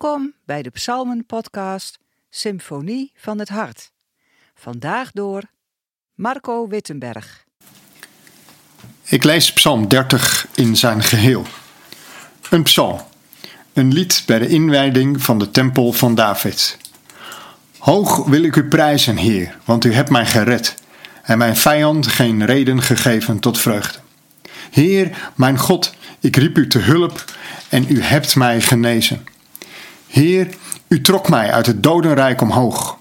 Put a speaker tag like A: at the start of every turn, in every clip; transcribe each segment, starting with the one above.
A: Welkom bij de Psalmen-podcast Symfonie van het Hart. Vandaag door Marco Wittenberg.
B: Ik lees Psalm 30 in zijn geheel. Een psalm, een lied bij de inwijding van de tempel van David. Hoog wil ik u prijzen, Heer, want u hebt mij gered en mijn vijand geen reden gegeven tot vreugde. Heer, mijn God, ik riep u te hulp en u hebt mij genezen. Heer, u trok mij uit het dodenrijk omhoog.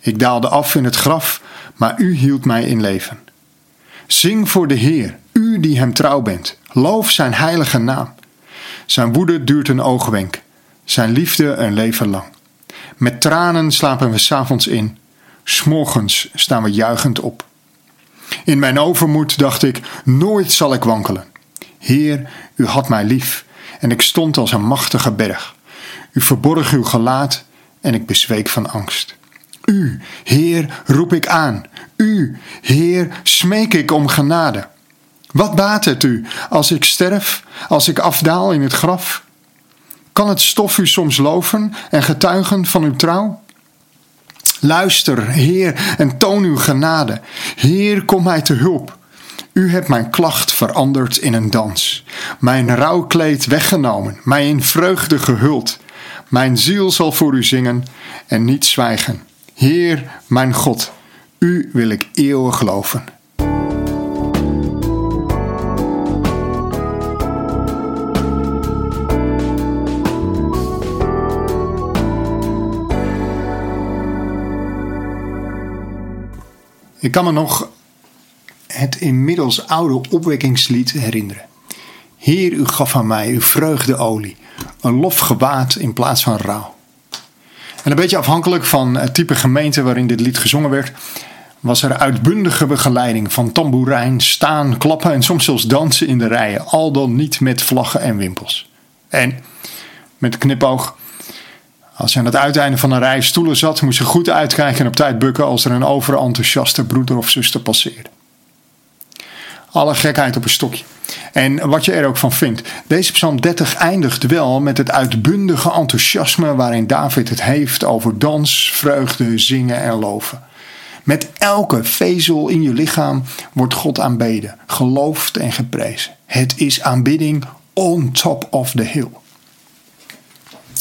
B: Ik daalde af in het graf, maar u hield mij in leven. Zing voor de Heer, u die hem trouw bent. Loof zijn heilige naam. Zijn woede duurt een oogwenk, zijn liefde een leven lang. Met tranen slapen we s'avonds in, s'morgens staan we juichend op. In mijn overmoed dacht ik: nooit zal ik wankelen. Heer, u had mij lief en ik stond als een machtige berg. U verborg uw gelaat en ik bezweek van angst. U, Heer, roep ik aan. U, Heer, smeek ik om genade. Wat baat het u als ik sterf, als ik afdaal in het graf? Kan het stof u soms loven en getuigen van uw trouw? Luister, Heer, en toon uw genade. Heer, kom mij te hulp. U hebt mijn klacht veranderd in een dans, mijn rouwkleed weggenomen, mij in vreugde gehuld. Mijn ziel zal voor u zingen en niet zwijgen. Heer, mijn God, u wil ik eeuwig geloven. Ik kan me nog het inmiddels oude opwekkingslied herinneren. Heer, u gaf aan mij uw vreugdeolie, een lofgewaad in plaats van rouw. En een beetje afhankelijk van het type gemeente waarin dit lied gezongen werd, was er uitbundige begeleiding van tamboerijn, staan, klappen en soms zelfs dansen in de rijen, al dan niet met vlaggen en wimpels. En met knipoog, als je aan het uiteinde van een rij stoelen zat, moest je goed uitkijken en op tijd bukken als er een overenthousiaste broeder of zuster passeerde. Alle gekheid op een stokje. En wat je er ook van vindt. Deze psalm 30 eindigt wel met het uitbundige enthousiasme waarin David het heeft over dans, vreugde, zingen en loven. Met elke vezel in je lichaam wordt God aanbeden, geloofd en geprezen. Het is aanbidding on top of the hill.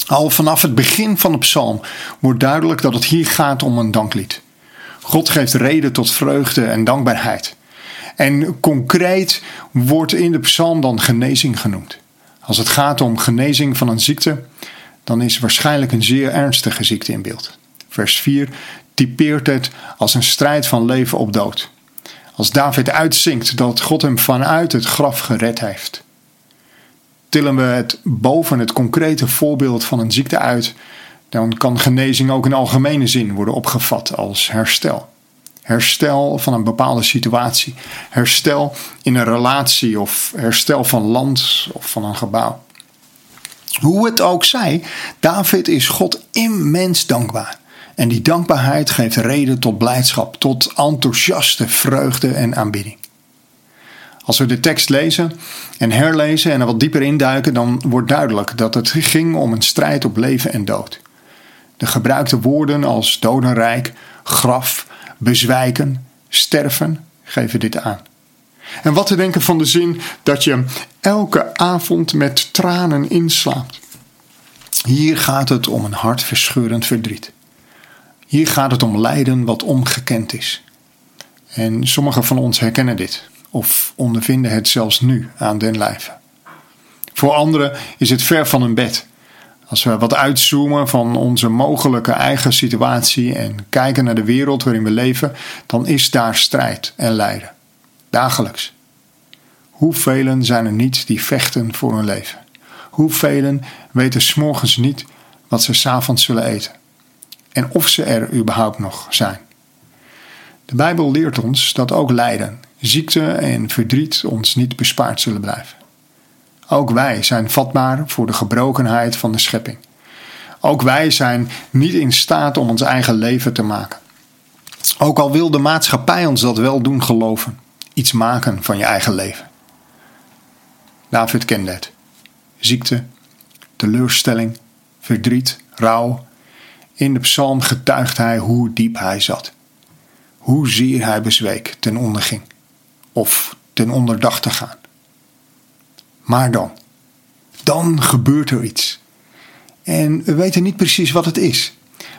B: Al vanaf het begin van de psalm wordt duidelijk dat het hier gaat om een danklied. God geeft reden tot vreugde en dankbaarheid. En concreet wordt in de psalm dan genezing genoemd. Als het gaat om genezing van een ziekte, dan is waarschijnlijk een zeer ernstige ziekte in beeld. Vers 4 typeert het als een strijd van leven op dood. Als David uitzinkt dat God hem vanuit het graf gered heeft. Tillen we het boven het concrete voorbeeld van een ziekte uit, dan kan genezing ook in algemene zin worden opgevat als herstel. Herstel van een bepaalde situatie. Herstel in een relatie of herstel van land of van een gebouw. Hoe het ook zij, David is God immens dankbaar. En die dankbaarheid geeft reden tot blijdschap, tot enthousiaste vreugde en aanbidding. Als we de tekst lezen en herlezen en er wat dieper induiken, dan wordt duidelijk dat het ging om een strijd op leven en dood. De gebruikte woorden als dodenrijk, graf, bezwijken, sterven geven dit aan. En wat te denken van de zin dat je elke avond met tranen inslaapt. Hier gaat het om een hartverscheurend verdriet. Hier gaat het om lijden wat ongekend is. En sommigen van ons herkennen dit of ondervinden het zelfs nu aan den lijve. Voor anderen is het ver van hun bed als we wat uitzoomen van onze mogelijke eigen situatie en kijken naar de wereld waarin we leven, dan is daar strijd en lijden. Dagelijks. Hoeveel zijn er niet die vechten voor hun leven? Hoeveel weten s'morgens niet wat ze s'avonds zullen eten? En of ze er überhaupt nog zijn. De Bijbel leert ons dat ook lijden, ziekte en verdriet ons niet bespaard zullen blijven. Ook wij zijn vatbaar voor de gebrokenheid van de schepping. Ook wij zijn niet in staat om ons eigen leven te maken. Ook al wil de maatschappij ons dat wel doen geloven. Iets maken van je eigen leven. David kende het. Ziekte, teleurstelling, verdriet, rouw. In de psalm getuigt hij hoe diep hij zat. Hoe zeer hij bezweek ten onder ging. Of ten onder dacht te gaan. Maar dan, dan gebeurt er iets. En we weten niet precies wat het is.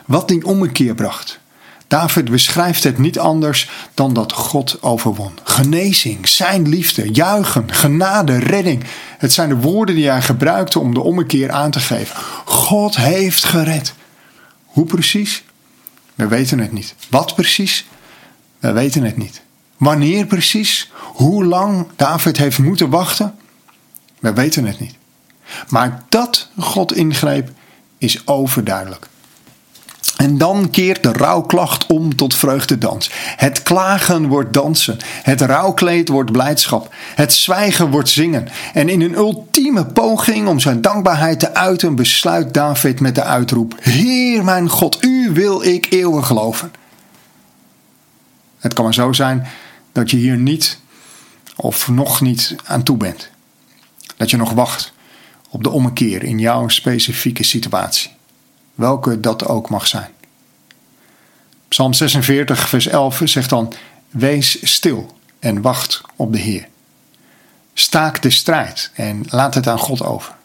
B: Wat die ommekeer bracht. David beschrijft het niet anders dan dat God overwon. Genezing, zijn liefde, juichen, genade, redding. Het zijn de woorden die hij gebruikte om de ommekeer aan te geven. God heeft gered. Hoe precies? We weten het niet. Wat precies? We weten het niet. Wanneer precies? Hoe lang David heeft moeten wachten? We weten het niet. Maar dat God ingreep is overduidelijk. En dan keert de rouwklacht om tot vreugdedans. Het klagen wordt dansen. Het rouwkleed wordt blijdschap. Het zwijgen wordt zingen. En in een ultieme poging om zijn dankbaarheid te uiten, besluit David met de uitroep: Heer mijn God, u wil ik eeuwig geloven. Het kan maar zo zijn dat je hier niet of nog niet aan toe bent. Dat je nog wacht op de ommekeer in jouw specifieke situatie welke dat ook mag zijn. Psalm 46, vers 11 zegt dan: Wees stil en wacht op de Heer. Staak de strijd en laat het aan God over.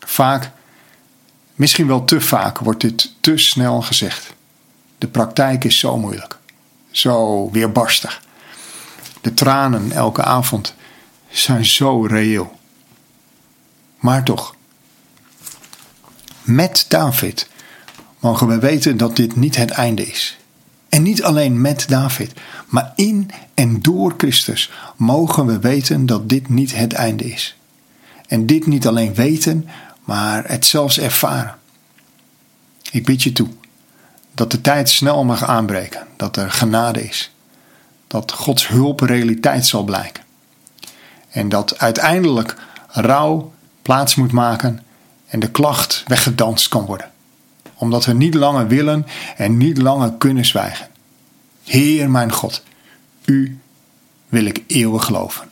B: Vaak, misschien wel te vaak, wordt dit te snel gezegd. De praktijk is zo moeilijk, zo weerbarstig. De tranen elke avond zijn zo reëel. Maar toch, met David mogen we weten dat dit niet het einde is. En niet alleen met David, maar in en door Christus mogen we weten dat dit niet het einde is. En dit niet alleen weten, maar het zelfs ervaren. Ik bid je toe dat de tijd snel mag aanbreken, dat er genade is, dat Gods hulp realiteit zal blijken. En dat uiteindelijk rouw plaats moet maken en de klacht weggedanst kan worden. Omdat we niet langer willen en niet langer kunnen zwijgen. Heer mijn God, U wil ik eeuwig geloven.